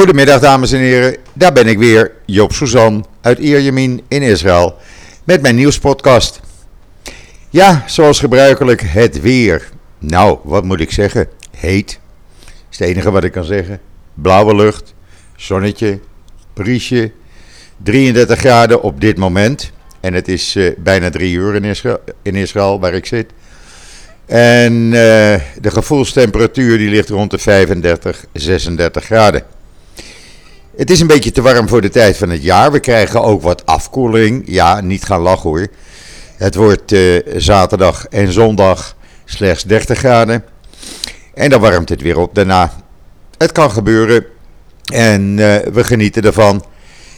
Goedemiddag dames en heren, daar ben ik weer, Joop Suzan uit Ierjemien in Israël met mijn nieuwspodcast. Ja, zoals gebruikelijk het weer. Nou, wat moet ik zeggen? Heet. is het enige wat ik kan zeggen. Blauwe lucht, zonnetje, briesje, 33 graden op dit moment. En het is uh, bijna drie uur in Israël, waar ik zit. En uh, de gevoelstemperatuur die ligt rond de 35, 36 graden. Het is een beetje te warm voor de tijd van het jaar. We krijgen ook wat afkoeling. Ja, niet gaan lachen hoor. Het wordt uh, zaterdag en zondag slechts 30 graden. En dan warmt het weer op daarna. Het kan gebeuren. En uh, we genieten ervan.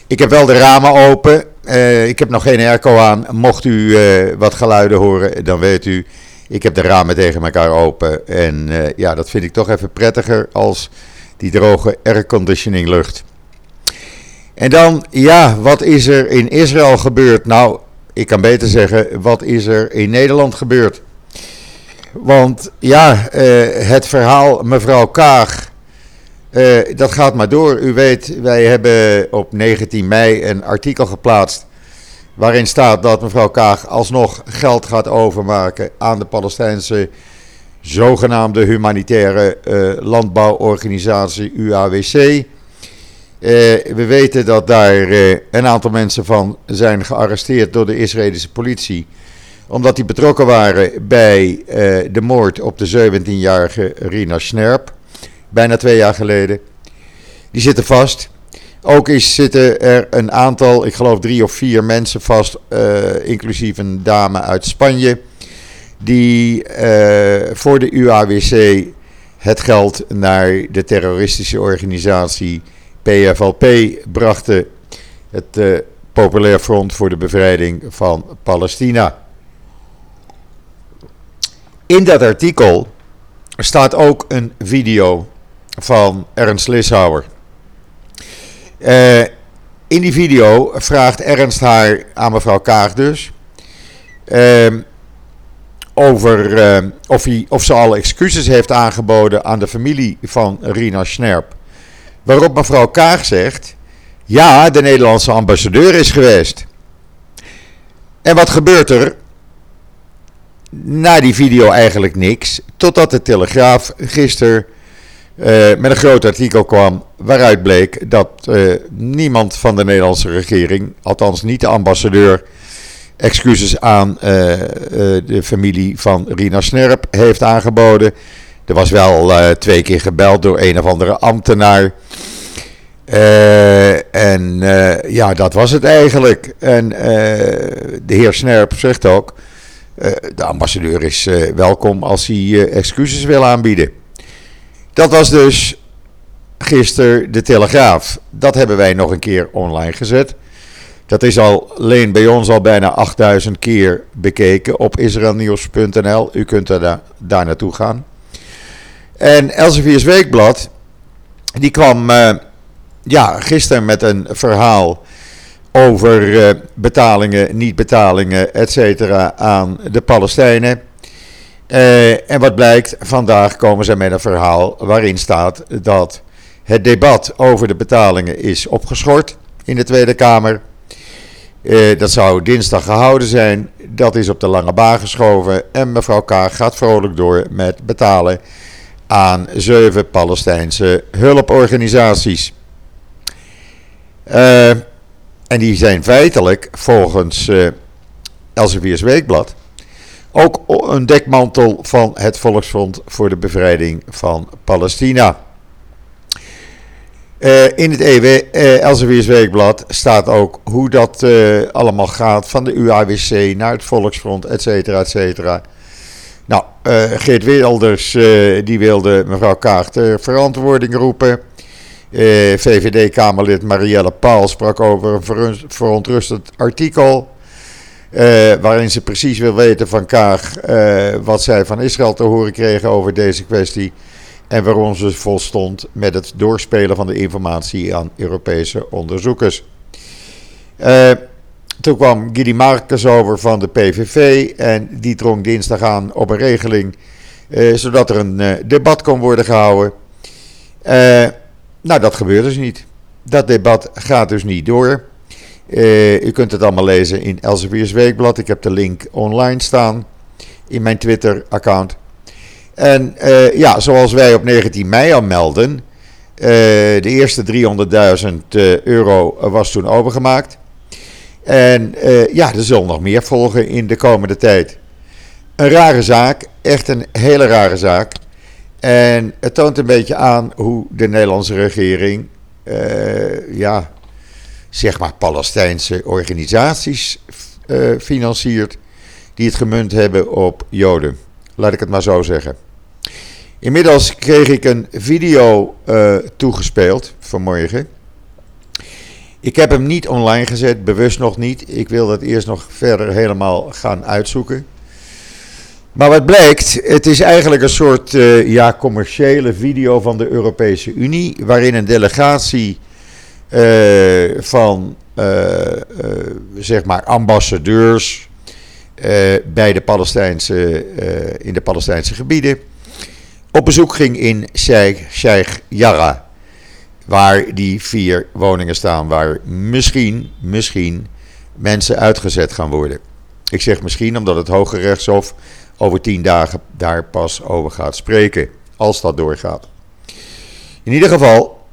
Ik heb wel de ramen open. Uh, ik heb nog geen airco aan. Mocht u wat geluiden horen, dan weet u. Ik heb de ramen tegen elkaar open. En ja, dat vind ik toch even prettiger als die droge airconditioning lucht. En dan, ja, wat is er in Israël gebeurd? Nou, ik kan beter zeggen, wat is er in Nederland gebeurd? Want ja, uh, het verhaal mevrouw Kaag, uh, dat gaat maar door. U weet, wij hebben op 19 mei een artikel geplaatst waarin staat dat mevrouw Kaag alsnog geld gaat overmaken aan de Palestijnse zogenaamde humanitaire uh, landbouworganisatie UAWC. Uh, we weten dat daar uh, een aantal mensen van zijn gearresteerd door de Israëlische politie. Omdat die betrokken waren bij uh, de moord op de 17-jarige Rina Snerp. Bijna twee jaar geleden. Die zitten vast. Ook is, zitten er een aantal, ik geloof drie of vier mensen vast, inclusief een dame uit Spanje. Die voor de UAWC het geld naar de terroristische organisatie PFLP brachten het uh, Populair Front voor de Bevrijding van Palestina. In dat artikel staat ook een video van Ernst Lishauer. Uh, in die video vraagt Ernst haar aan mevrouw Kaag dus. Uh, over uh, of, hij, of ze alle excuses heeft aangeboden aan de familie van Rina Snerp. Waarop mevrouw Kaag zegt: Ja, de Nederlandse ambassadeur is geweest. En wat gebeurt er? Na die video eigenlijk niks. Totdat de Telegraaf gisteren uh, met een groot artikel kwam. waaruit bleek dat uh, niemand van de Nederlandse regering, althans niet de ambassadeur, excuses aan uh, de familie van Rina Snerp heeft aangeboden. Er was wel uh, twee keer gebeld door een of andere ambtenaar. Uh, en uh, ja, dat was het eigenlijk. En de heer Snerp zegt ook: de ambassadeur is welkom als hij excuses wil aanbieden. Dat was dus gisteren de Telegraaf. Dat hebben wij nog een keer online gezet. Dat is al, alleen bij ons al bijna 8000 keer bekeken op israelnieuws.nl. U kunt daar, daar naartoe gaan. En Elsevier's Weekblad, die kwam uh, ja, gisteren met een verhaal over uh, betalingen, niet-betalingen, etc. aan de Palestijnen. Uh, en wat blijkt, vandaag komen ze met een verhaal waarin staat dat het debat over de betalingen is opgeschort in de Tweede Kamer. Dat zou dinsdag gehouden zijn. Dat is op de lange baan geschoven. En mevrouw Kaag gaat vrolijk door met betalen aan zeven Palestijnse hulporganisaties. Uh, en die zijn feitelijk, volgens uh, Elsevier's Weekblad, ook een dekmantel van het Volksfront voor de Bevrijding van Palestina. Uh, in het EW, Elsevier's Weekblad staat ook hoe dat allemaal gaat van de UAWC naar het Volksfront, et cetera, et cetera. Uh, Geert Wilders uh, die wilde mevrouw Kaag ter verantwoording roepen. Eh, VVD-Kamerlid Marielle Paul sprak over een verontrustend artikel. waarin ze precies wil weten van Kaag wat zij van Israël te horen kregen over deze kwestie. En waarom ze volstond met het doorspelen van de informatie aan Europese onderzoekers. Toen kwam Gidi Marcus over van de PVV en die drong dinsdag aan op een regeling, eh, zodat er een eh, debat kon worden gehouden. Eh, nou, dat gebeurt dus niet. Dat debat gaat dus niet door. Uh, u kunt het allemaal lezen in Elsevier's Weekblad. Ik heb de link online staan in mijn Twitter-account. En uh, ja, zoals wij op 19 mei al melden, uh, de eerste 300.000 euro was toen overgemaakt. En ja, er zal nog meer volgen in de komende tijd. Een rare zaak, echt een hele rare zaak. En het toont een beetje aan hoe de Nederlandse regering, ja, zeg maar Palestijnse organisaties uh, financiert die het gemunt hebben op Joden. Laat ik het maar zo zeggen. Inmiddels kreeg ik een video toegespeeld vanmorgen. Ik heb hem niet online gezet, bewust nog niet. Ik wil dat eerst nog verder helemaal gaan uitzoeken. Maar wat blijkt, het is eigenlijk een soort uh, ja, commerciële video van de Europese Unie, waarin een delegatie uh, van uh, zeg maar ambassadeurs bij de Palestijnse, in de Palestijnse gebieden op bezoek ging in Sheikh, Sheikh. Waar die vier woningen staan waar misschien, misschien mensen uitgezet gaan worden. Ik zeg misschien omdat het Hoge Rechtshof over tien dagen daar pas over gaat spreken. Als dat doorgaat. In ieder geval,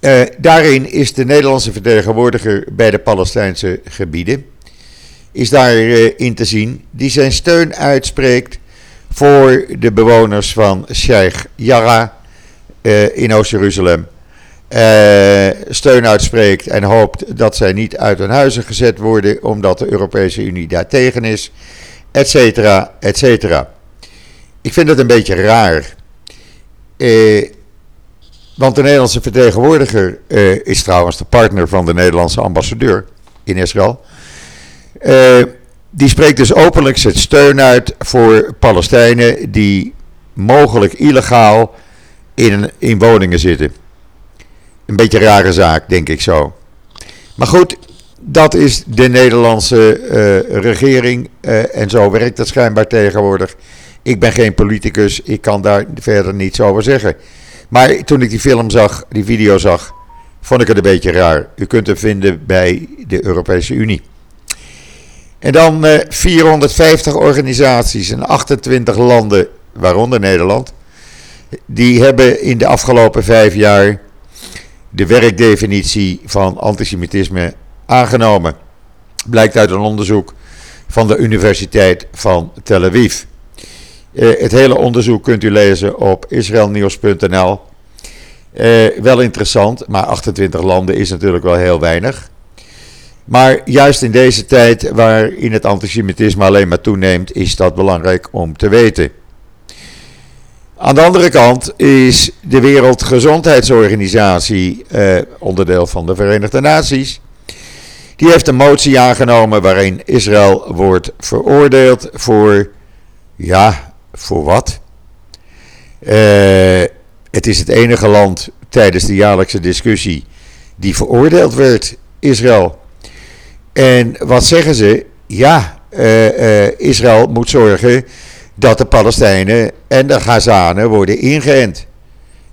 uh, daarin is de Nederlandse vertegenwoordiger bij de Palestijnse gebieden is daarin uh, te zien die zijn steun uitspreekt voor de bewoners van Sheikh Jarrah uh, in Oost-Jeruzalem. Steun uitspreekt en hoopt dat zij niet uit hun huizen gezet worden omdat de Europese Unie daar tegen is, et cetera, et cetera. Ik vind dat een beetje raar. Want de Nederlandse vertegenwoordiger uh, is trouwens de partner van de Nederlandse ambassadeur in Israël. Uh, die spreekt dus openlijk zijn steun uit voor Palestijnen die mogelijk illegaal in, in woningen zitten. Een beetje rare zaak, denk ik zo. Maar goed, dat is de Nederlandse uh, regering en zo werkt het schijnbaar tegenwoordig. Ik ben geen politicus, ik kan daar verder niets over zeggen. Maar toen ik die film zag, die video zag, vond ik het een beetje raar. U kunt hem vinden bij de Europese Unie. En dan eh, 450 organisaties in 28 landen, waaronder Nederland. Die hebben in de afgelopen vijf jaar de werkdefinitie van antisemitisme aangenomen. Blijkt uit een onderzoek van de Universiteit van Tel Aviv. Uh, het hele onderzoek kunt u lezen op israelnieuws.nl. Uh, wel interessant, maar 28 landen is natuurlijk wel heel weinig. Maar juist in deze tijd waarin het antisemitisme alleen maar toeneemt, is dat belangrijk om te weten. Aan de andere kant is de Wereldgezondheidsorganisatie, eh, onderdeel van de Verenigde Naties, die heeft een motie aangenomen waarin Israël wordt veroordeeld voor, ja, voor wat? Uh, het is het enige land tijdens de jaarlijkse discussie die veroordeeld werd, Israël. En wat zeggen ze? Ja, uh, uh, Israël moet zorgen dat de Palestijnen en de Gazanen worden ingeënt.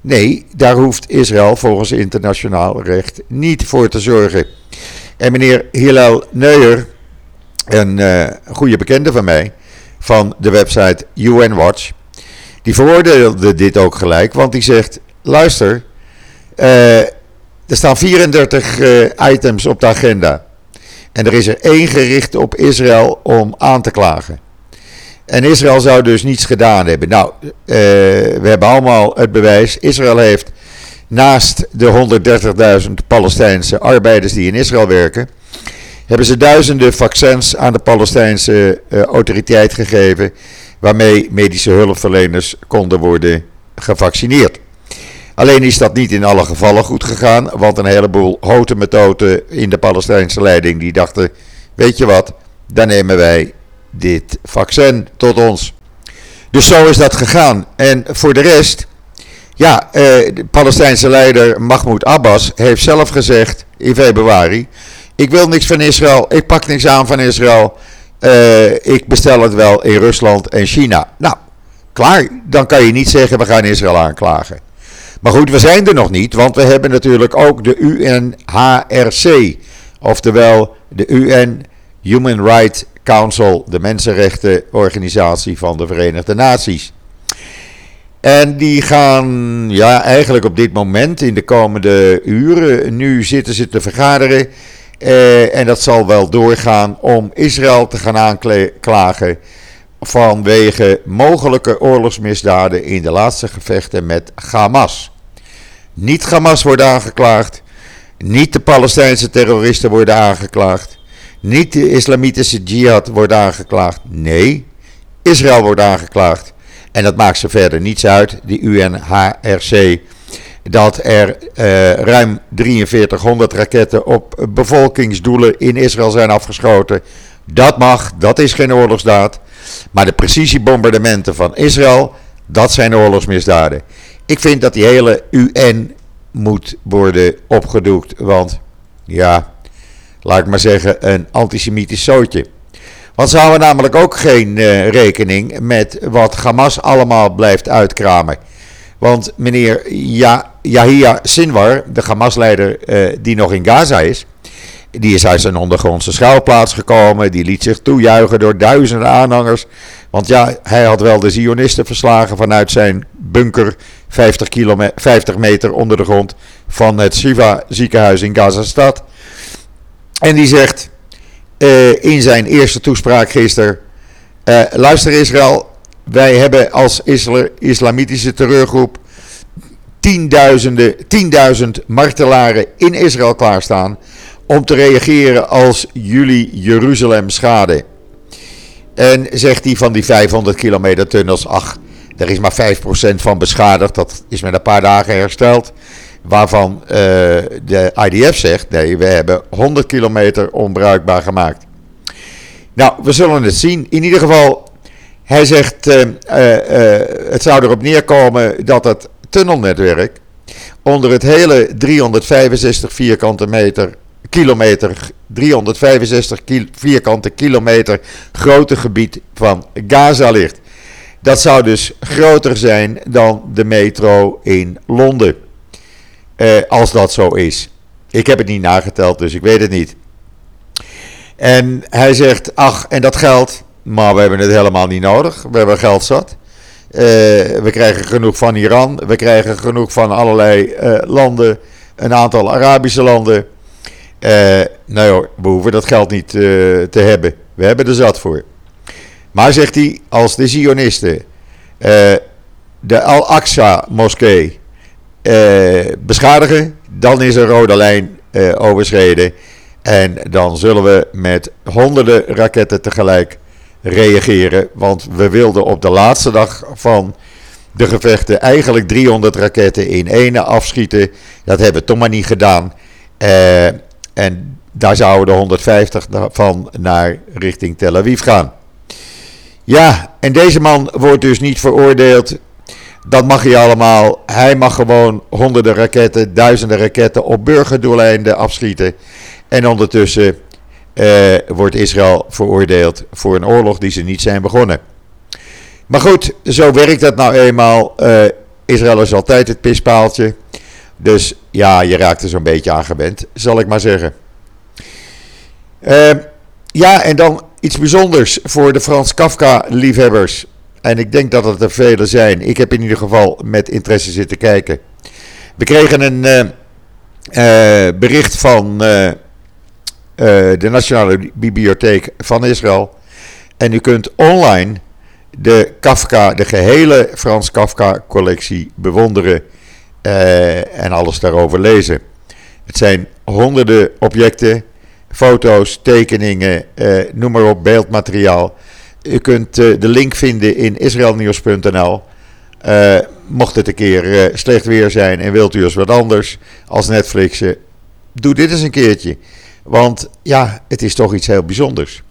Nee, daar hoeft Israël volgens internationaal recht niet voor te zorgen. En meneer Hillel Neuer, een uh, goede bekende van mij, van de website UN Watch. Die veroordeelde dit ook gelijk, want die zegt: luister, uh, er staan 34 uh, eh, items op de agenda. En er is er één gericht op Israël om aan te klagen. En Israël zou dus niets gedaan hebben. Nou, uh, we hebben allemaal het bewijs. Israël heeft naast de 130.000 Palestijnse arbeiders die in Israël werken, hebben ze duizenden vaccins aan de Palestijnse uh, autoriteit gegeven, waarmee medische hulpverleners konden worden gevaccineerd. Alleen is dat niet in alle gevallen goed gegaan, want een heleboel houten metoten in de Palestijnse leiding die dachten, weet je wat, dan nemen wij dit vaccin tot ons. Dus zo is dat gegaan. En voor de rest, ja, eh, de Palestijnse leider Mahmoud Abbas heeft zelf gezegd in februari ik wil niks van Israël. Ik pak niks aan van Israël. Uh, ik bestel het wel in Rusland en China. Nou, klaar. Dan kan je niet zeggen we gaan Israël aanklagen. Maar goed, we zijn er nog niet, want we hebben natuurlijk ook de UNHRC, oftewel de UN Human Rights Council, de mensenrechtenorganisatie van de Verenigde Naties. En die gaan, ja, eigenlijk op dit moment, in de komende uren, nu zitten ze te vergaderen. Eh, en dat zal wel doorgaan om Israël te gaan aanklagen vanwege mogelijke oorlogsmisdaden in de laatste gevechten met Hamas. Niet Hamas wordt aangeklaagd, niet de Palestijnse terroristen worden aangeklaagd, niet de islamitische jihad wordt aangeklaagd. Nee, Israël wordt aangeklaagd. En dat maakt ze verder niets uit, die UNHRC, dat er uh, ruim 4300 raketten op bevolkingsdoelen in Israël zijn afgeschoten. Dat mag, dat is geen oorlogsdaad. Maar de precisiebombardementen van Israël, dat zijn oorlogsmisdaden. Ik vind dat die hele UN moet worden opgedoekt, want ja, laat ik maar zeggen, een antisemitisch zootje. Want ze houden namelijk ook geen uh, rekening met wat Hamas allemaal blijft uitkramen. Want meneer ja Yahya Sinwar, de Hamas-leider uh, die nog in Gaza is, die is uit zijn ondergrondse schuilplaats gekomen. Die liet zich toejuichen door duizenden aanhangers. Want ja, hij had wel de Zionisten verslagen vanuit zijn bunker 50, 50 meter onder de grond van het Shiva ziekenhuis in Gaza-stad. En die zegt uh, in zijn eerste toespraak gisteren: uh, Luister Israël, wij hebben als isla islamitische terreurgroep tienduizenden, 10.000 martelaren in Israël klaarstaan om te reageren als jullie Jeruzalem schaden. En zegt hij van die 500 kilometer tunnels, ach, er is maar 5% van beschadigd, dat is met een paar dagen hersteld. Waarvan uh, de IDF zegt, nee, we hebben 100 kilometer onbruikbaar gemaakt. Nou, we zullen het zien. In ieder geval, hij zegt, uh, uh, het zou erop neerkomen dat het tunnelnetwerk onder het hele 365 vierkante meter kilometer, 365 vierkante kilometer grote gebied van Gaza ligt. Dat zou dus groter zijn dan de metro in Londen. Eh, als dat zo is. Ik heb het niet nageteld, dus ik weet het niet. En hij zegt, ach, en dat geld, maar we hebben het helemaal niet nodig. We hebben geld zat. Uh, we krijgen genoeg van Iran, we krijgen genoeg van allerlei uh, landen, een aantal Arabische landen. Nou joh, we hoeven dat geld niet te hebben. We hebben er zat voor. Maar zegt hij, als de Zionisten de Al-Aqsa-moskee beschadigen, dan is er rode lijn overschreden. En dan zullen we met honderden raketten tegelijk reageren. Want we wilden op de laatste dag van de gevechten eigenlijk 300 raketten in ene afschieten. Dat hebben we toch maar niet gedaan. Uh, en daar zouden de 150 van naar richting Tel Aviv gaan. Ja, en deze man wordt dus niet veroordeeld. Dat mag hij allemaal. Hij mag gewoon honderden raketten, duizenden raketten op burgerdoeleinden afschieten. En ondertussen eh, wordt Israël veroordeeld voor een oorlog die ze niet zijn begonnen. Maar goed, zo werkt dat nou eenmaal. Uh, Israël is altijd het pispaaltje. Dus ja, je raakt er zo'n beetje aan gewend, zal ik maar zeggen. Uh, ja, en dan iets bijzonders voor de Frans Kafka-liefhebbers. En ik denk dat het er vele zijn. Ik heb in ieder geval met interesse zitten kijken. We kregen een uh, uh, bericht van de Nationale Bibliotheek van Israël. En u kunt online de Kafka, de gehele Frans Kafka-collectie bewonderen en alles daarover lezen. Het zijn honderden objecten, foto's, tekeningen, noem maar op, beeldmateriaal. U kunt uh, de link vinden in israelnieuws.nl. mocht het een keer slecht weer zijn en wilt u eens wat anders als Netflixen, doe dit eens een keertje. Want ja, het is toch iets heel bijzonders.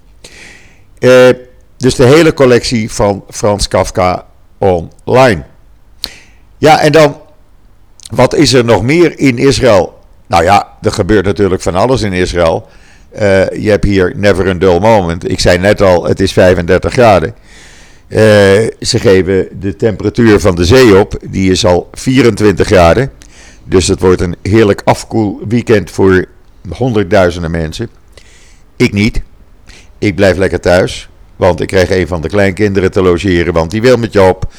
dus de hele collectie van Frans Kafka online. Ja, en dan wat is er nog meer in Israël? Nou ja, er gebeurt natuurlijk van alles in Israël. Uh, je hebt hier never a dull moment. Ik zei net al, het is 35 graden. ze geven de temperatuur van de zee op. Die is al 24 graden. Dus het wordt een heerlijk afkoelweekend voor honderdduizenden mensen. Ik niet. Ik blijf lekker thuis. Want ik krijg een van de kleinkinderen te logeren. Want die wil met je op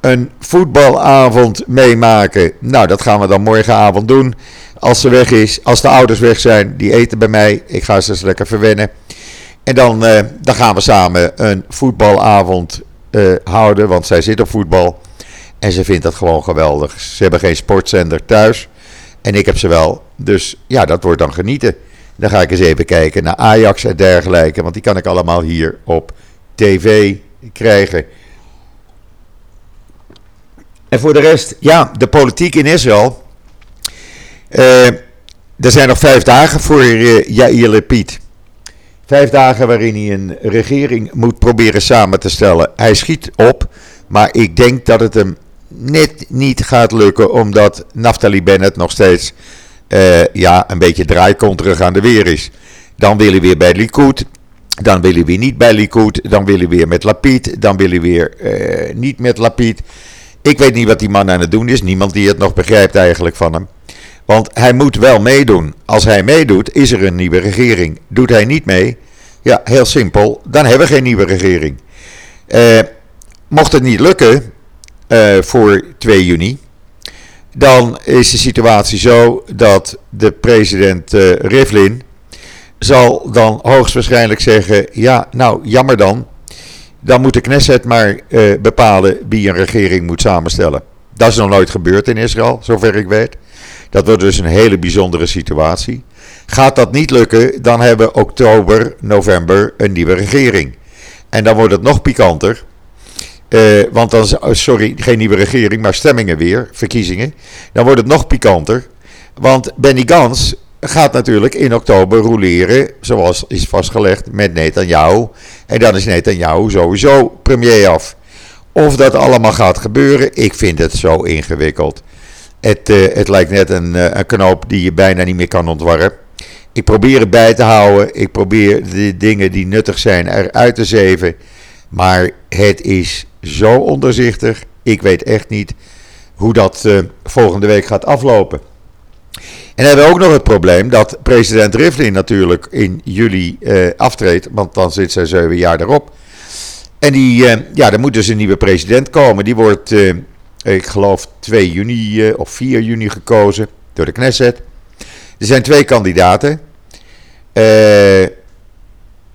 een voetbalavond meemaken. Nou, dat gaan we dan morgenavond doen. Als ze weg is, als de ouders weg zijn, die eten bij mij. Ik ga ze eens lekker verwennen. En dan, uh, dan gaan we samen een voetbalavond uh, houden, want zij zit op voetbal. En ze vindt dat gewoon geweldig. Ze hebben geen sportzender thuis. En ik heb ze wel. Dus ja, dat wordt dan genieten. Dan ga ik eens even kijken naar Ajax en dergelijke. Want die kan ik allemaal hier op tv krijgen. En voor de rest, ja, de politiek in Israël. Uh, er zijn nog vijf dagen voor uh, Yair Lapid. Vijf dagen waarin hij een regering moet proberen samen te stellen. Hij schiet op, maar ik denk dat het hem net niet gaat lukken, omdat Naftali Bennett nog steeds uh, ja, een beetje draaikonterig aan de weer is. Dan wil hij weer bij Likud, dan wil hij weer niet bij Likud, dan wil hij weer met Lapid, dan wil hij weer niet met Lapid. Ik weet niet wat die man aan het doen is, niemand die het nog begrijpt eigenlijk van hem. Want hij moet wel meedoen. Als hij meedoet, is er een nieuwe regering. Doet hij niet mee, ja, heel simpel, dan hebben we geen nieuwe regering. Uh, mocht het niet lukken uh, voor 2 juni, dan is de situatie zo dat de president uh, Rivlin zal dan hoogstwaarschijnlijk zeggen: ja, nou jammer dan. Dan moet de Knesset maar bepalen wie een regering moet samenstellen. Dat is nog nooit gebeurd in Israël, zover ik weet. Dat wordt dus een hele bijzondere situatie. Gaat dat niet lukken, dan hebben we oktober, november een nieuwe regering. En dan wordt het nog pikanter. Uh, want dan, oh, sorry, geen nieuwe regering, maar stemmingen weer, verkiezingen. Dan wordt het nog pikanter. Want Benny Gans gaat natuurlijk in oktober roleren, zoals is vastgelegd, met Netanyahu. En dan is Netanyahu sowieso premier af. Of dat allemaal gaat gebeuren, ik vind het zo ingewikkeld. Het, uh, het lijkt net een, uh, een, knoop die je bijna niet meer kan ontwarren. Ik probeer het bij te houden. Ik probeer de dingen die nuttig zijn eruit te zeven. Maar het is zo onderzichtig. Ik weet echt niet hoe dat uh, volgende week gaat aflopen. En hebben we ook nog het probleem dat president Rivlin natuurlijk in juli uh, aftreedt. Want dan zit zij zeven jaar erop. En die, uh, ja, er moet dus een nieuwe president komen. Die wordt ik geloof 2 juni of 4 juni gekozen door de Knesset. Er zijn twee kandidaten.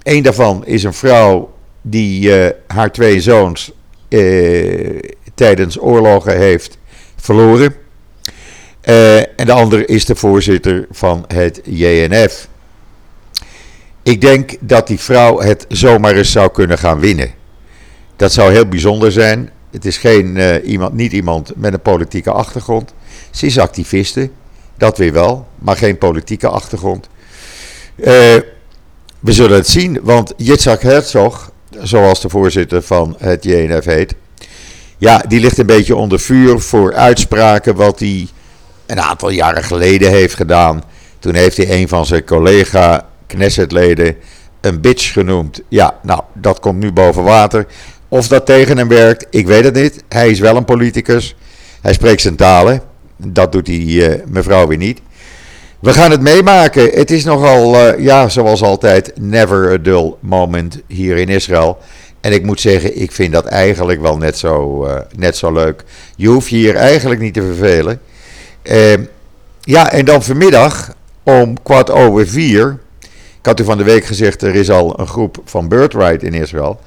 Een daarvan is een vrouw die haar twee zoons tijdens oorlogen heeft verloren. En de andere is de voorzitter van het JNF. Ik denk dat die vrouw het zomaar eens zou kunnen gaan winnen. Dat zou heel bijzonder zijn. Het is geen, uh, iemand, niet iemand met een politieke achtergrond. Ze is activiste, dat weer wel, maar geen politieke achtergrond. Uh, we zullen het zien, want Yitzhak Herzog, zoals de voorzitter van het JNF heet, ja, die ligt een beetje onder vuur voor uitspraken wat hij een aantal jaren geleden heeft gedaan. Toen heeft hij een van zijn collega Knessetleden een bitch genoemd. Ja, nou, dat komt nu boven water. Of dat tegen hem werkt, ik weet het niet. Hij is wel een politicus. Hij spreekt zijn talen. Dat doet die uh, mevrouw weer niet. We gaan het meemaken. Het is nogal, uh, ja, zoals altijd, never a dull moment hier in Israël. En ik moet zeggen, ik vind dat eigenlijk wel net zo, uh, net zo leuk. Je hoeft je hier eigenlijk niet te vervelen. Ehm, ja, en dan vanmiddag om kwart over vier. Ik had u van de week gezegd, er is al een groep van Birthright in Israël.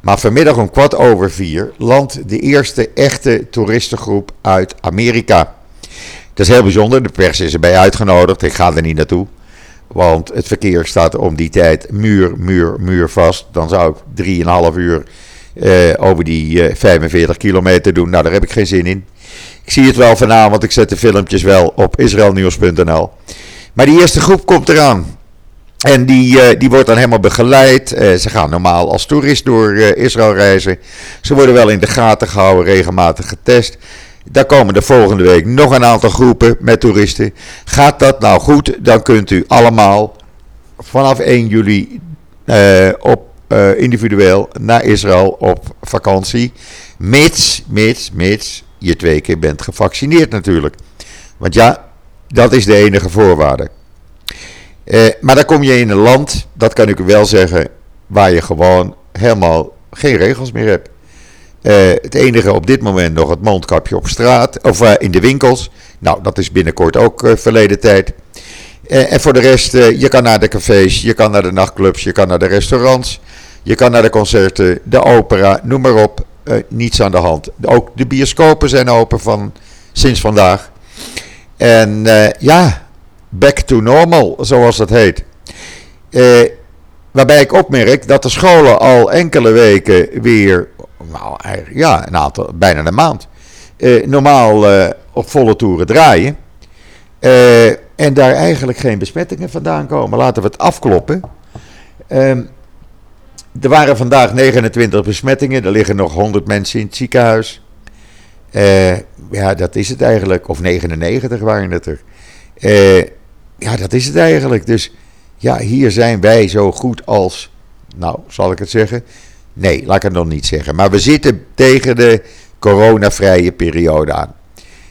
Maar vanmiddag om kwart over vier landt de eerste echte toeristengroep uit Amerika. Dat is heel bijzonder. De pers is erbij uitgenodigd. Ik ga er niet naartoe. Want het verkeer staat om die tijd muur, muur, muur vast. Dan zou ik 3,5 uur uh, over die eh, 45 kilometer doen. Nou, daar heb ik geen zin in. Ik zie het wel vanavond. Ik zet de filmpjes wel op israelnieuws.nl. Maar die eerste groep komt eraan. En die, uh, die wordt dan helemaal begeleid. Uh, ze gaan normaal als toerist door uh, Israël reizen. Ze worden wel in de gaten gehouden, regelmatig getest. Daar komen de volgende week nog een aantal groepen met toeristen. Gaat dat nou goed, dan kunt u allemaal vanaf 1 juli op individueel naar Israël op vakantie. Mits, mits, mits je twee keer bent gevaccineerd natuurlijk. Want ja, dat is de enige voorwaarde. Eh, maar dan kom je in een land, dat kan ik wel zeggen, waar je gewoon helemaal geen regels meer hebt. Uh, het enige op dit moment nog het mondkapje op straat of uh, in de winkels. Nou, dat is binnenkort ook uh, verleden tijd. en voor de rest, je kan naar de cafés, je kan naar de nachtclubs, je kan naar de restaurants, je kan naar de concerten, de opera, noem maar op. niets aan de hand. Ook de bioscopen zijn open van sinds vandaag. En ja, back to normal, zoals dat heet. waarbij ik opmerk dat de scholen al enkele weken weer nou, ja, een aantal, bijna een maand. Normaal op volle toeren draaien. En daar eigenlijk geen besmettingen vandaan komen. Laten we het afkloppen. Er waren vandaag 29 besmettingen. Er liggen nog 100 mensen in het ziekenhuis. ja, dat is het eigenlijk. Of 99 waren het er. ja, dat is het eigenlijk. Dus ja, hier zijn wij zo goed als, nou, zal ik het zeggen, Nee, laat ik het nog niet zeggen. Maar we zitten tegen de coronavrije periode aan.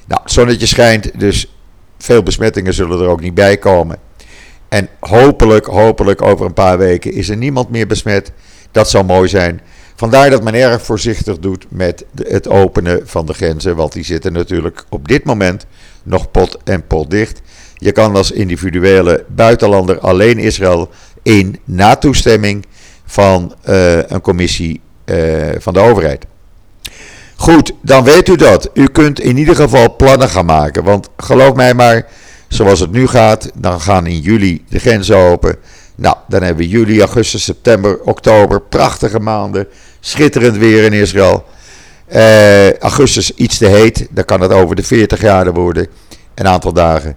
Nou, het zonnetje schijnt, dus veel besmettingen zullen er ook niet bij komen. En hopelijk, hopelijk over een paar weken is er niemand meer besmet. Dat zou mooi zijn. Vandaar dat men erg voorzichtig doet met het openen van de grenzen. Want die zitten natuurlijk op dit moment nog pot en pot dicht. Je kan als individuele buitenlander alleen Israël in na toestemming van uh, een commissie uh, van de overheid. Goed, dan weet u dat. U kunt in ieder geval plannen gaan maken. Want geloof mij maar, zoals het nu gaat, dan gaan in juli de grenzen open. Nou, dan hebben we juli, augustus, september, oktober, prachtige maanden. Schitterend weer in Israël. Uh, augustus iets te heet, dan kan het over de 40 graden worden. Een aantal dagen.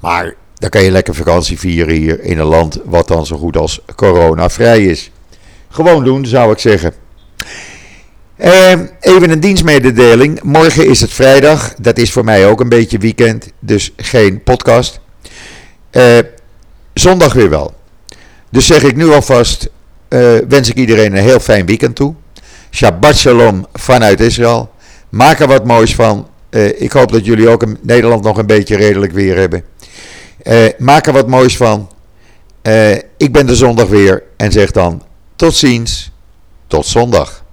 Maar dan kan je lekker vakantie vieren hier in een land wat dan zo goed als corona-vrij is. Gewoon doen, zou ik zeggen. Uh, even een dienstmededeling. Morgen is het vrijdag. Dat is voor mij ook een beetje weekend. Dus geen podcast. Uh, zondag weer wel. Dus zeg ik nu alvast. Uh, wens ik iedereen een heel fijn weekend toe. Shabbat shalom vanuit Israël. Maak er wat moois van. ik hoop dat jullie ook in Nederland nog een beetje redelijk weer hebben. maak er wat moois van. ik ben de zondag weer en zeg dan tot ziens, tot zondag.